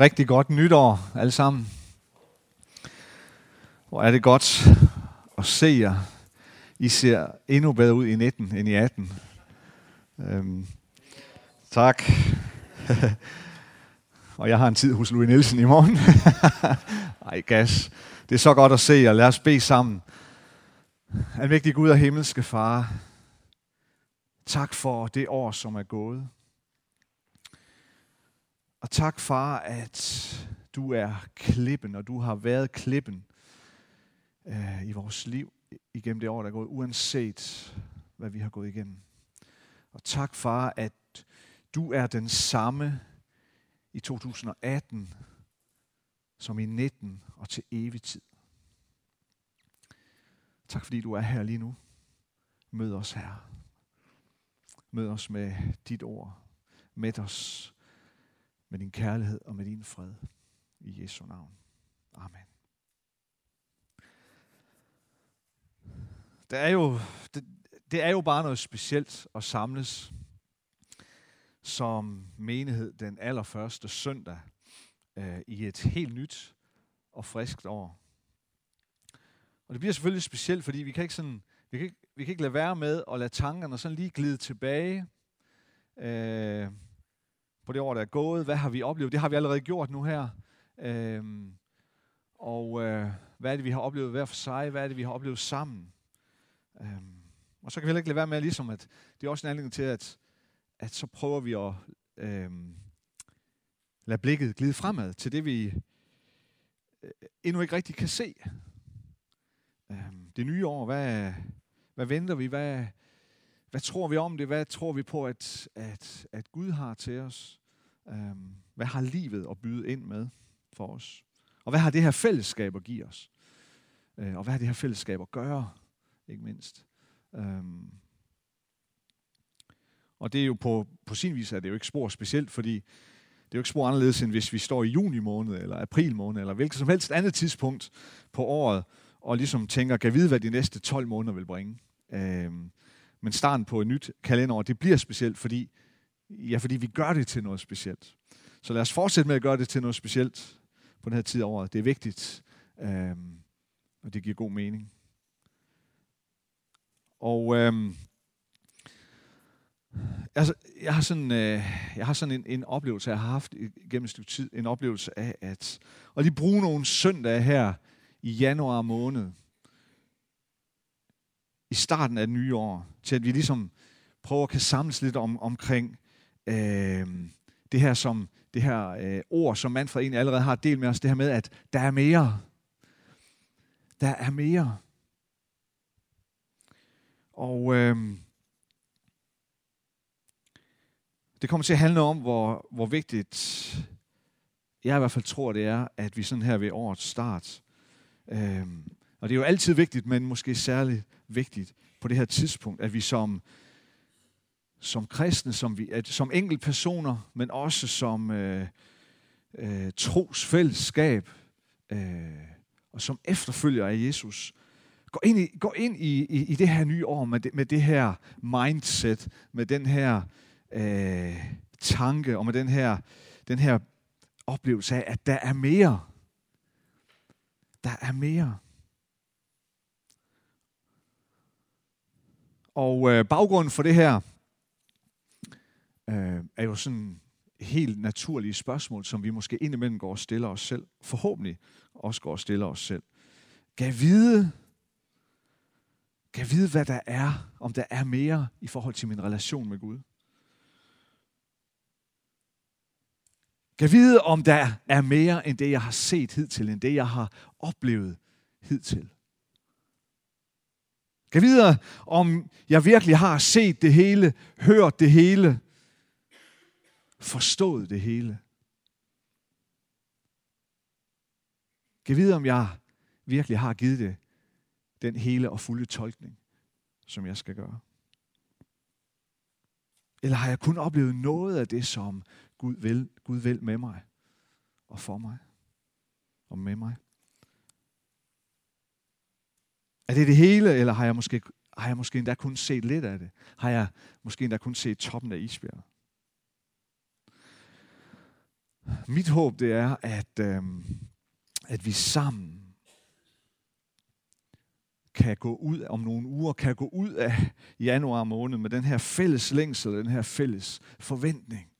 Rigtig godt nytår, alle sammen. Hvor er det godt at se jer. I ser endnu bedre ud i 19 end i 18. Øhm, tak. og jeg har en tid hos Louis Nielsen i morgen. Ej, gas. Det er så godt at se jer. Lad os bede sammen. Almægtig Gud og himmelske Far, tak for det år, som er gået. Og tak, far, at du er klippen, og du har været klippen øh, i vores liv igennem det år, der er gået, uanset hvad vi har gået igennem. Og tak, far, at du er den samme i 2018 som i 19 og til evig tid. Tak fordi du er her lige nu. Mød os her. Mød os med dit ord. Mæt os med din kærlighed og med din fred. I Jesu navn. Amen. Det er jo, det, det er jo bare noget specielt at samles som menighed den allerførste søndag øh, i et helt nyt og friskt år. Og det bliver selvfølgelig specielt, fordi vi kan ikke, sådan, vi kan ikke, vi kan ikke lade være med at lade tankerne sådan lige glide tilbage. Øh, på det år, der er gået. Hvad har vi oplevet? Det har vi allerede gjort nu her. Øhm, og øh, hvad er det, vi har oplevet hver for sig? Hvad er det, vi har oplevet sammen? Øhm, og så kan vi heller ikke lade være med, ligesom at det er også en anledning til, at, at så prøver vi at øhm, lade blikket glide fremad til det, vi øh, endnu ikke rigtig kan se. Øhm, det nye år, hvad, hvad venter vi? Hvad, hvad tror vi om det? Hvad tror vi på, at, at, at Gud har til os? Øhm, hvad har livet at byde ind med for os? Og hvad har det her fællesskab at give os? Øh, og hvad har det her fællesskab at gøre, ikke mindst? Øhm, og det er jo på, på sin vis at det jo ikke spor specielt, fordi det er jo ikke spor anderledes, end hvis vi står i juni måned, eller april måned, eller hvilket som helst andet tidspunkt på året, og ligesom tænker, kan vide, hvad de næste 12 måneder vil bringe. Um, men starten på et nyt kalenderår, det bliver specielt, fordi, ja, fordi vi gør det til noget specielt. Så lad os fortsætte med at gøre det til noget specielt på den her tid af året. Det er vigtigt, øhm, og det giver god mening. Og øhm, altså, jeg har sådan, øh, jeg har sådan en, en oplevelse, jeg har haft gennem et stykke tid, en oplevelse af at, og lige bruge nogle søndage her i januar måned, i starten af det nye år, til at vi ligesom prøver at kan samles lidt om, omkring øh, det her som det her øh, ord, som Manfred egentlig allerede har delt med os, det her med, at der er mere. Der er mere. Og øh, det kommer til at handle om, hvor, hvor vigtigt jeg i hvert fald tror, det er, at vi sådan her ved årets start, øh, og det er jo altid vigtigt, men måske særligt vigtigt på det her tidspunkt, at vi som, som kristne, som, vi, at, som enkeltpersoner, men også som øh, øh, trosfællesskab øh, og som efterfølger af Jesus, går ind i, går ind i, i, i det her nye år med det, med det her mindset, med den her øh, tanke og med den her, den her oplevelse af, at der er mere. Der er mere. Og øh, baggrunden for det her øh, er jo sådan helt naturlige spørgsmål, som vi måske indimellem går og stiller os selv. Forhåbentlig også går og stiller os selv. Kan vide, kan vide, hvad der er, om der er mere i forhold til min relation med Gud. Kan vide, om der er mere end det, jeg har set hidtil, end det, jeg har oplevet hidtil. Kan vide, om jeg virkelig har set det hele, hørt det hele, forstået det hele. Kan vide, om jeg virkelig har givet det den hele og fulde tolkning, som jeg skal gøre. Eller har jeg kun oplevet noget af det, som Gud vil, Gud vil med mig og for mig og med mig? Er det det hele, eller har jeg måske, har jeg måske endda kun set lidt af det? Har jeg måske endda kun set toppen af isbjerget? Mit håb det er, at, øh, at vi sammen kan gå ud om nogle uger, kan gå ud af januar måned med den her fælles længsel, den her fælles forventning.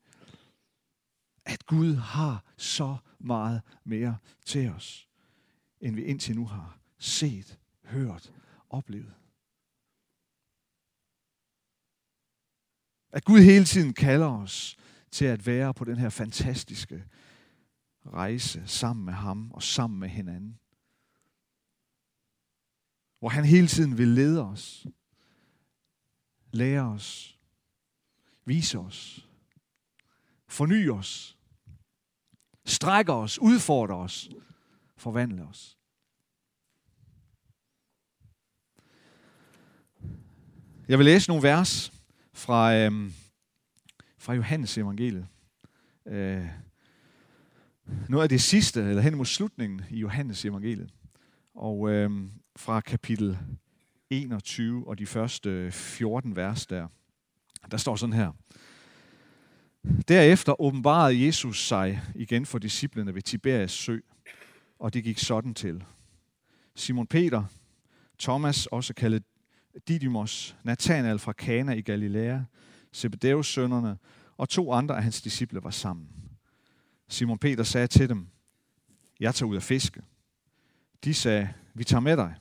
At Gud har så meget mere til os, end vi indtil nu har set, hørt, oplevet. At Gud hele tiden kalder os til at være på den her fantastiske rejse sammen med ham og sammen med hinanden hvor han hele tiden vil lede os, lære os, vise os, forny os, strække os, udfordre os, forvandle os. Jeg vil læse nogle vers fra, øhm, fra Johannes evangeliet. Øh, noget af det sidste, eller hen mod slutningen i Johannes evangeliet. Og øhm, fra kapitel 21 og de første 14 vers der. Der står sådan her. Derefter åbenbarede Jesus sig igen for disciplene ved Tiberias sø, og det gik sådan til. Simon Peter, Thomas, også kaldet Didymos, Nathanael fra Kana i Galilea, Zebedeus sønnerne og to andre af hans disciple var sammen. Simon Peter sagde til dem, jeg tager ud af fiske. De sagde, vi tager med dig.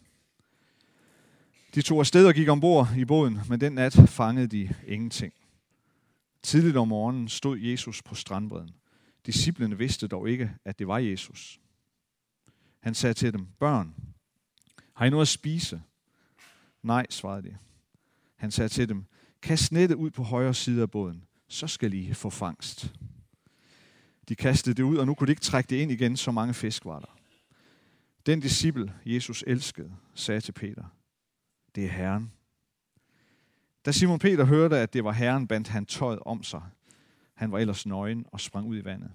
De tog afsted og gik ombord i båden, men den nat fangede de ingenting. Tidligt om morgenen stod Jesus på strandbredden. Disciplene vidste dog ikke, at det var Jesus. Han sagde til dem, børn, har I noget at spise? Nej, svarede de. Han sagde til dem, kast nettet ud på højre side af båden, så skal I få fangst. De kastede det ud, og nu kunne de ikke trække det ind igen, så mange fisk var der. Den disciple, Jesus elskede, sagde til Peter, det er Herren. Da Simon Peter hørte, at det var Herren, bandt han tøjet om sig. Han var ellers nøgen og sprang ud i vandet.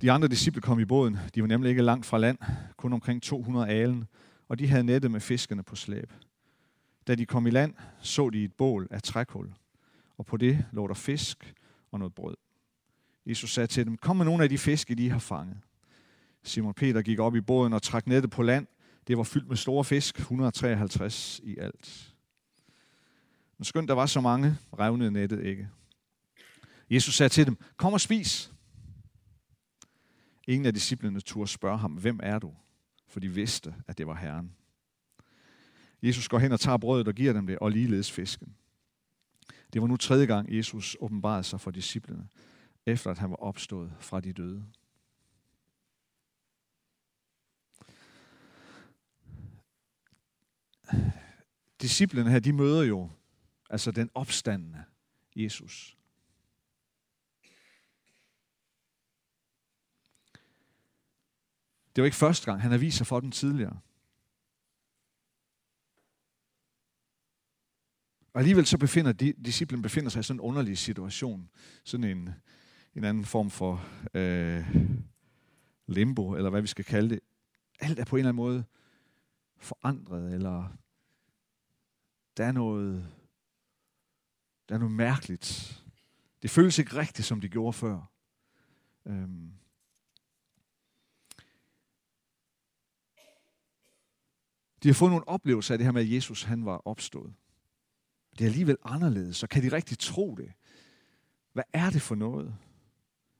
De andre disciple kom i båden. De var nemlig ikke langt fra land, kun omkring 200 alen, og de havde nettet med fiskerne på slæb. Da de kom i land, så de et bål af trækul, og på det lå der fisk og noget brød. Jesus sagde til dem, kom med nogle af de fisk, de har fanget. Simon Peter gik op i båden og trak nettet på land, det var fyldt med store fisk, 153 i alt. Men skønt der var så mange, revnede nettet ikke. Jesus sagde til dem, kom og spis. Ingen af disciplene turde spørge ham, hvem er du? For de vidste, at det var Herren. Jesus går hen og tager brødet og giver dem det, og ligeledes fisken. Det var nu tredje gang, Jesus åbenbarede sig for disciplene, efter at han var opstået fra de døde. disciplene her, de møder jo altså den opstandende Jesus. Det var ikke første gang, han har vist sig for dem tidligere. Og alligevel så befinder de, disciplen befinder sig i sådan en underlig situation. Sådan en, en anden form for øh, limbo, eller hvad vi skal kalde det. Alt er på en eller anden måde forandret, eller der er noget, der er noget mærkeligt. Det føles ikke rigtigt, som det gjorde før. Øhm. De har fået nogle oplevelser af det her med, at Jesus han var opstået. Det er alligevel anderledes, så kan de rigtig tro det? Hvad er det for noget?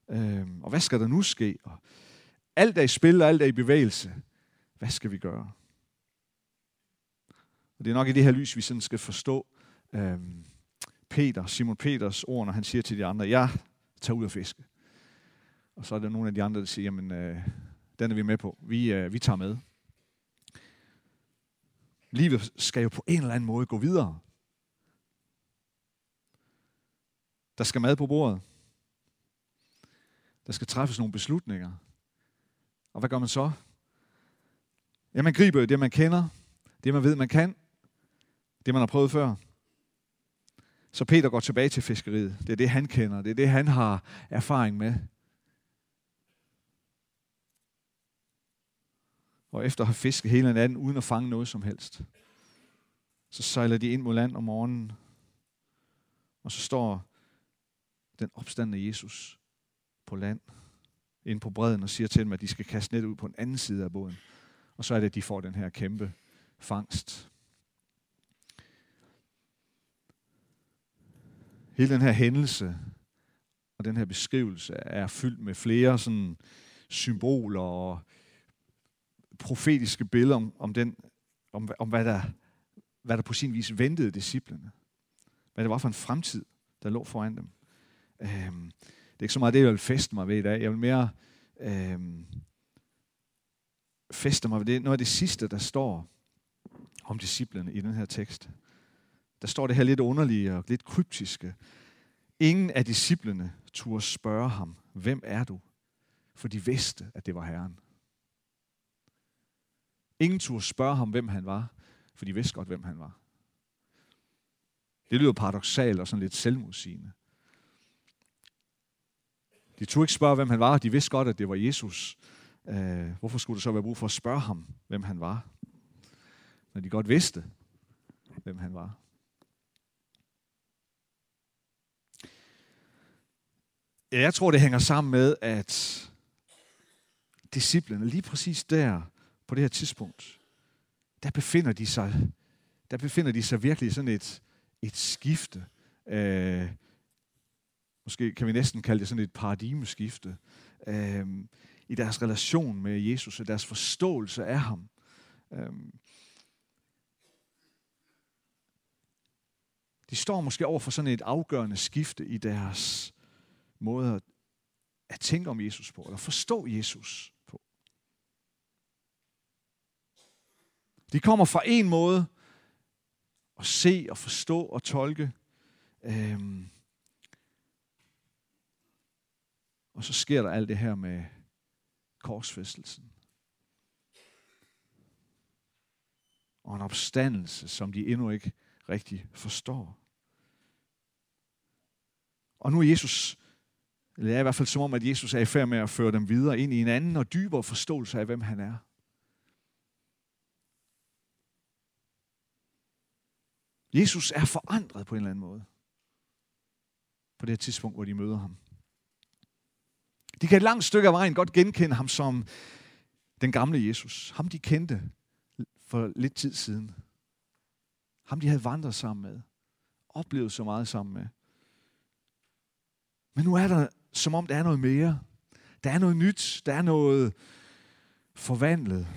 Øhm, og hvad skal der nu ske? Og alt er i spil, og alt er i bevægelse. Hvad skal vi gøre? Og det er nok i det her lys, vi sådan skal forstå øhm, Peter, Simon Peters ord, når han siger til de andre, jeg tager ud og fiske. Og så er der nogle af de andre, der siger, jamen, øh, den er vi med på. Vi, øh, vi tager med. Livet skal jo på en eller anden måde gå videre. Der skal mad på bordet. Der skal træffes nogle beslutninger. Og hvad gør man så? Ja, man griber jo det, man kender, det man ved, man kan, det, man har prøvet før. Så Peter går tilbage til fiskeriet. Det er det, han kender. Det er det, han har erfaring med. Og efter at have fisket hele natten, uden at fange noget som helst, så sejler de ind mod land om morgenen. Og så står den opstandende Jesus på land, ind på bredden, og siger til dem, at de skal kaste net ud på den anden side af båden. Og så er det, at de får den her kæmpe fangst. Hele den her hændelse og den her beskrivelse er fyldt med flere sådan symboler og profetiske billeder om, om, den, om, om hvad, der, hvad der på sin vis ventede disciplene. Hvad det var for en fremtid, der lå foran dem. Øhm, det er ikke så meget det, jeg vil feste mig ved i dag. Jeg vil mere øhm, feste mig ved det. Noget af det sidste, der står om disciplene i den her tekst. Der står det her lidt underlige og lidt kryptiske. Ingen af disciplene turde spørge ham, hvem er du? For de vidste, at det var Herren. Ingen turde spørge ham, hvem han var, for de vidste godt, hvem han var. Det lyder paradoxalt og sådan lidt selvmodsigende. De turde ikke spørge, hvem han var. De vidste godt, at det var Jesus. Øh, hvorfor skulle der så være brug for at spørge ham, hvem han var? Når de godt vidste, hvem han var. Ja, jeg tror, det hænger sammen med, at disciplene lige præcis der, på det her tidspunkt, der befinder de sig, der befinder de sig virkelig sådan et, et skifte. Øh, måske kan vi næsten kalde det sådan et paradigmeskifte. Øh, I deres relation med Jesus og deres forståelse af ham. Øh, de står måske over for sådan et afgørende skifte i deres måde at tænke om Jesus på, eller forstå Jesus på. De kommer fra en måde at se og forstå og tolke. Øhm, og så sker der alt det her med korsfæstelsen. Og en opstandelse, som de endnu ikke rigtig forstår. Og nu er Jesus eller er i hvert fald som om, at Jesus er i færd med at føre dem videre ind i en anden og dybere forståelse af, hvem han er. Jesus er forandret på en eller anden måde. På det her tidspunkt, hvor de møder ham. De kan et langt stykke af vejen godt genkende ham som den gamle Jesus. Ham de kendte for lidt tid siden. Ham de havde vandret sammen med. Oplevet så meget sammen med. Men nu er der som om der er noget mere. Der er noget nyt. Der er noget forvandlet.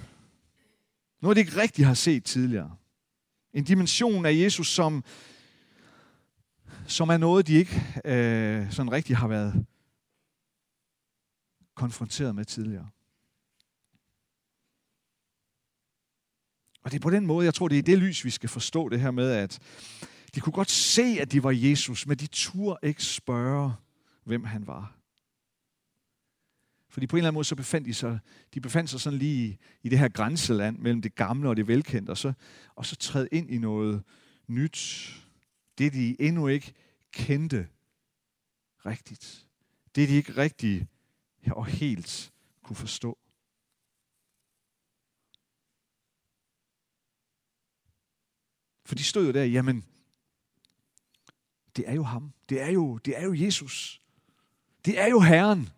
Noget, de ikke rigtig har set tidligere. En dimension af Jesus, som, som er noget, de ikke øh, sådan rigtig har været konfronteret med tidligere. Og det er på den måde, jeg tror, det er det lys, vi skal forstå det her med, at de kunne godt se, at de var Jesus, men de turde ikke spørge, hvem han var. Fordi på en eller anden måde, så befandt de sig, de befandt sig sådan lige i det her grænseland mellem det gamle og det velkendte, og så, og så træde ind i noget nyt. Det, de endnu ikke kendte rigtigt. Det, de ikke rigtig og helt kunne forstå. For de stod jo der, jamen, det er jo ham. Det er jo, det er jo Jesus. Det er jo Herren.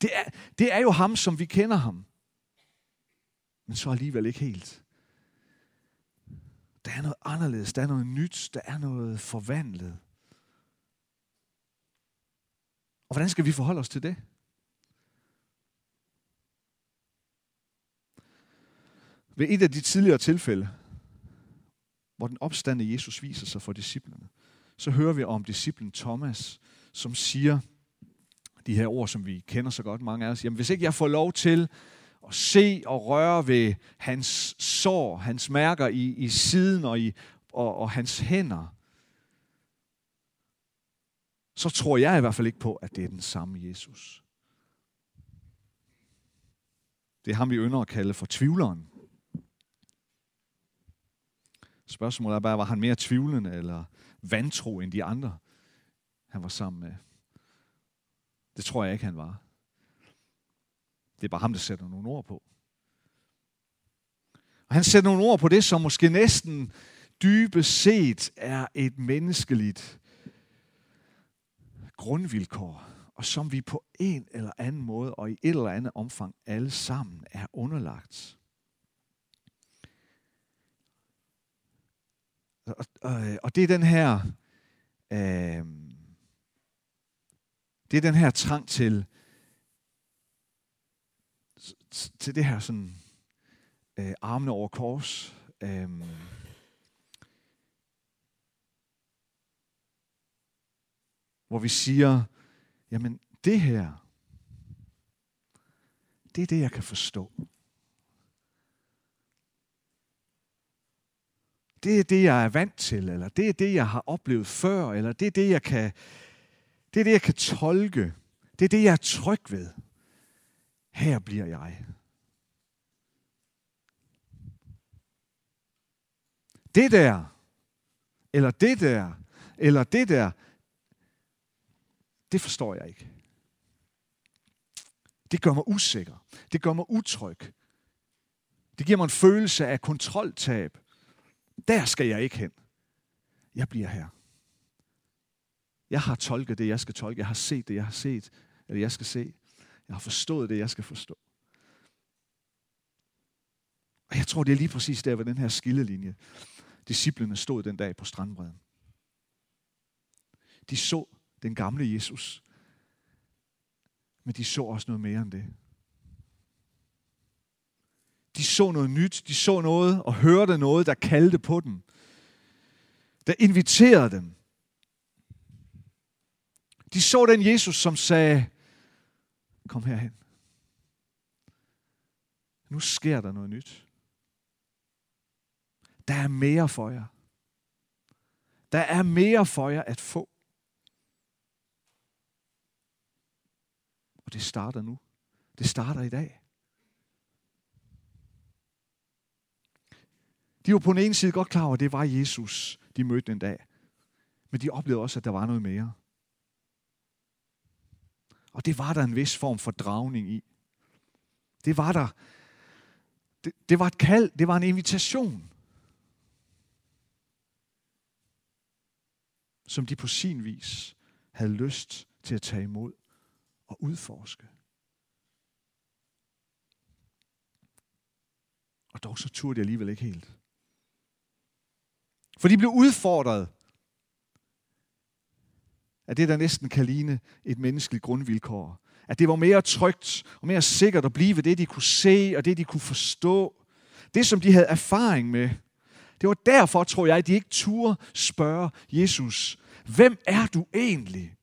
Det er, det er jo ham, som vi kender ham. Men så alligevel ikke helt. Der er noget anderledes, der er noget nyt, der er noget forvandlet. Og hvordan skal vi forholde os til det? Ved et af de tidligere tilfælde, hvor den opstande Jesus viser sig for disciplene, så hører vi om disciplen Thomas, som siger, de her ord, som vi kender så godt, mange af os. Jamen, hvis ikke jeg får lov til at se og røre ved hans sår, hans mærker i, i siden og, i, og, og hans hænder, så tror jeg i hvert fald ikke på, at det er den samme Jesus. Det er ham, vi ynder at kalde for tvivleren. Spørgsmålet er bare, var han mere tvivlende eller vantro end de andre, han var sammen med? Det tror jeg ikke, han var. Det er bare ham, der sætter nogle ord på. Og han sætter nogle ord på det, som måske næsten dybest set er et menneskeligt grundvilkår og som vi på en eller anden måde og i et eller andet omfang alle sammen er underlagt. Og, og, og det er den her øh, det er den her trang til til det her sådan øh, armene over kors. Øh, hvor vi siger, jamen det her, det er det, jeg kan forstå. Det er det, jeg er vant til, eller det er det, jeg har oplevet før, eller det er det, jeg kan, det er det, jeg kan tolke. Det er det, jeg er tryg ved. Her bliver jeg. Det der, eller det der, eller det der, det forstår jeg ikke. Det gør mig usikker. Det gør mig utryg. Det giver mig en følelse af kontroltab. Der skal jeg ikke hen. Jeg bliver her. Jeg har tolket det, jeg skal tolke. Jeg har set det, jeg har set, eller jeg skal se. Jeg har forstået det, jeg skal forstå. Og jeg tror, det er lige præcis der ved den her skillelinje. Disciplene stod den dag på strandbredden. De så den gamle Jesus. Men de så også noget mere end det. De så noget nyt, de så noget og hørte noget, der kaldte på dem. Der inviterede dem. De så den Jesus, som sagde, kom herhen. Nu sker der noget nyt. Der er mere for jer. Der er mere for jer at få. Og det starter nu. Det starter i dag. De var på den ene side godt klar over, at det var Jesus, de mødte den dag. Men de oplevede også, at der var noget mere. Og det var der en vis form for dragning i. Det var der. Det, det var et kald, det var en invitation. Som de på sin vis havde lyst til at tage imod og udforske. Og dog så turde de alligevel ikke helt. For de blev udfordret af det, der næsten kan ligne et menneskeligt grundvilkår. At det var mere trygt og mere sikkert at blive ved det, de kunne se og det, de kunne forstå. Det, som de havde erfaring med. Det var derfor, tror jeg, at de ikke turde spørge Jesus, hvem er du egentlig?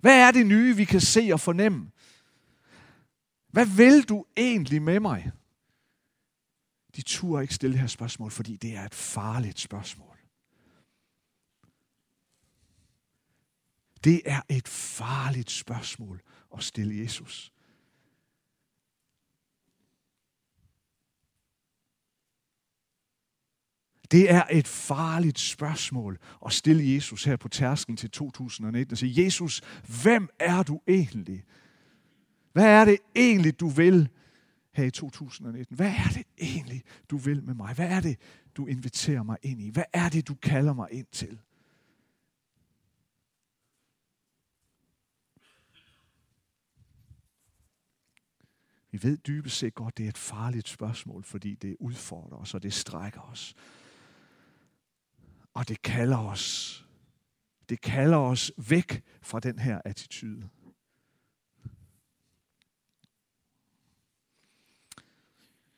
Hvad er det nye, vi kan se og fornemme? Hvad vil du egentlig med mig? De turde ikke stille det her spørgsmål, fordi det er et farligt spørgsmål. Det er et farligt spørgsmål at stille Jesus. Det er et farligt spørgsmål at stille Jesus her på tærsken til 2019 og sige, Jesus, hvem er du egentlig? Hvad er det egentlig, du vil her i 2019? Hvad er det egentlig, du vil med mig? Hvad er det, du inviterer mig ind i? Hvad er det, du kalder mig ind til? Vi ved dybest set godt, det er et farligt spørgsmål, fordi det udfordrer os, og det strækker os. Og det kalder os. Det kalder os væk fra den her attitude.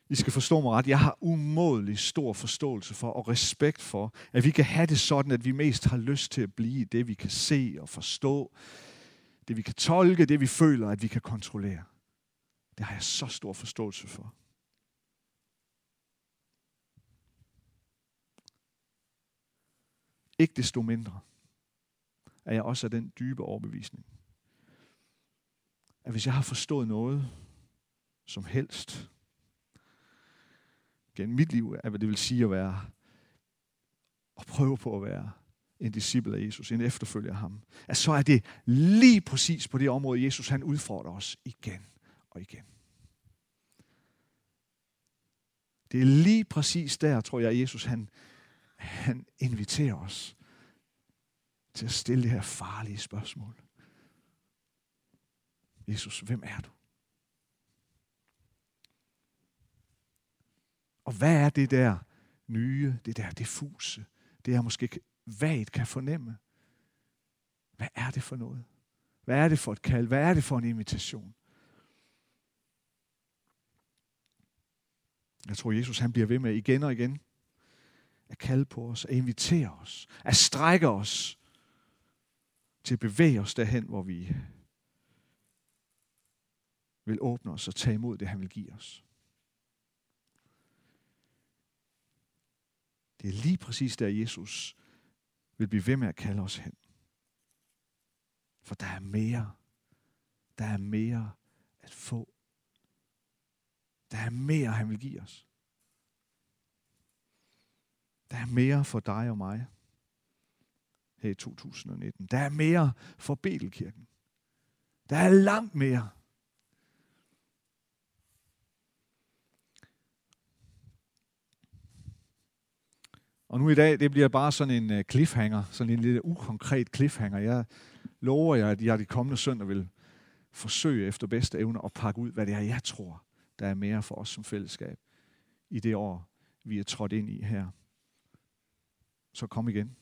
I skal forstå mig ret. Jeg har umådelig stor forståelse for og respekt for, at vi kan have det sådan, at vi mest har lyst til at blive det, vi kan se og forstå. Det vi kan tolke, det vi føler, at vi kan kontrollere. Det har jeg så stor forståelse for. Ikke desto mindre er jeg også af den dybe overbevisning, at hvis jeg har forstået noget som helst gennem mit liv, af hvad det vil sige at være, og prøve på at være en disciple af Jesus, en efterfølger af ham, at så er det lige præcis på det område, Jesus han udfordrer os igen og igen. Det er lige præcis der, tror jeg, Jesus han, han inviterer os til at stille det her farlige spørgsmål. Jesus, hvem er du? Og hvad er det der nye, det der diffuse, det jeg måske vagt kan fornemme? Hvad er det for noget? Hvad er det for et kald? Hvad er det for en invitation? Jeg tror, Jesus han bliver ved med igen og igen at kalde på os, at invitere os, at strække os til at bevæge os derhen, hvor vi vil åbne os og tage imod det, han vil give os. Det er lige præcis der, Jesus vil blive ved med at kalde os hen. For der er mere. Der er mere at få. Der er mere, han vil give os. Der er mere for dig og mig her i 2019. Der er mere for Betelkirken. Der er langt mere. Og nu i dag, det bliver bare sådan en øh, cliffhanger, sådan en lidt ukonkret cliffhanger. Jeg lover jer, at jeg de kommende søndag vil forsøge efter bedste evne at pakke ud, hvad det er, jeg tror, der er mere for os som fællesskab i det år, vi er trådt ind i her. Så kom igen.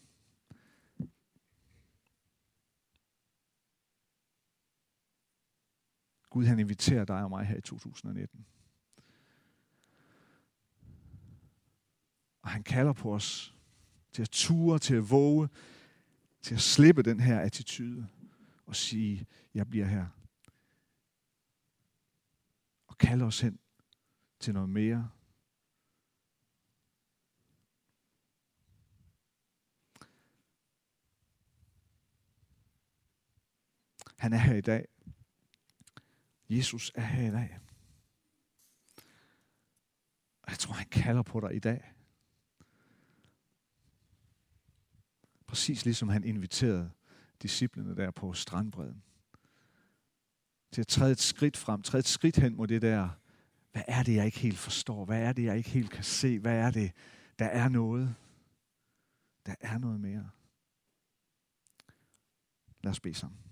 Gud han inviterer dig og mig her i 2019. Og han kalder på os til at ture, til at våge, til at slippe den her attitude og sige, jeg bliver her. Kalde os hen til noget mere. Han er her i dag. Jesus er her i dag. Og jeg tror, han kalder på dig i dag. Præcis ligesom han inviterede disciplene der på strandbredden. Til at træde et skridt frem, træde et skridt hen mod det der, hvad er det, jeg ikke helt forstår? Hvad er det, jeg ikke helt kan se? Hvad er det, der er noget? Der er noget mere. Lad os bede sammen.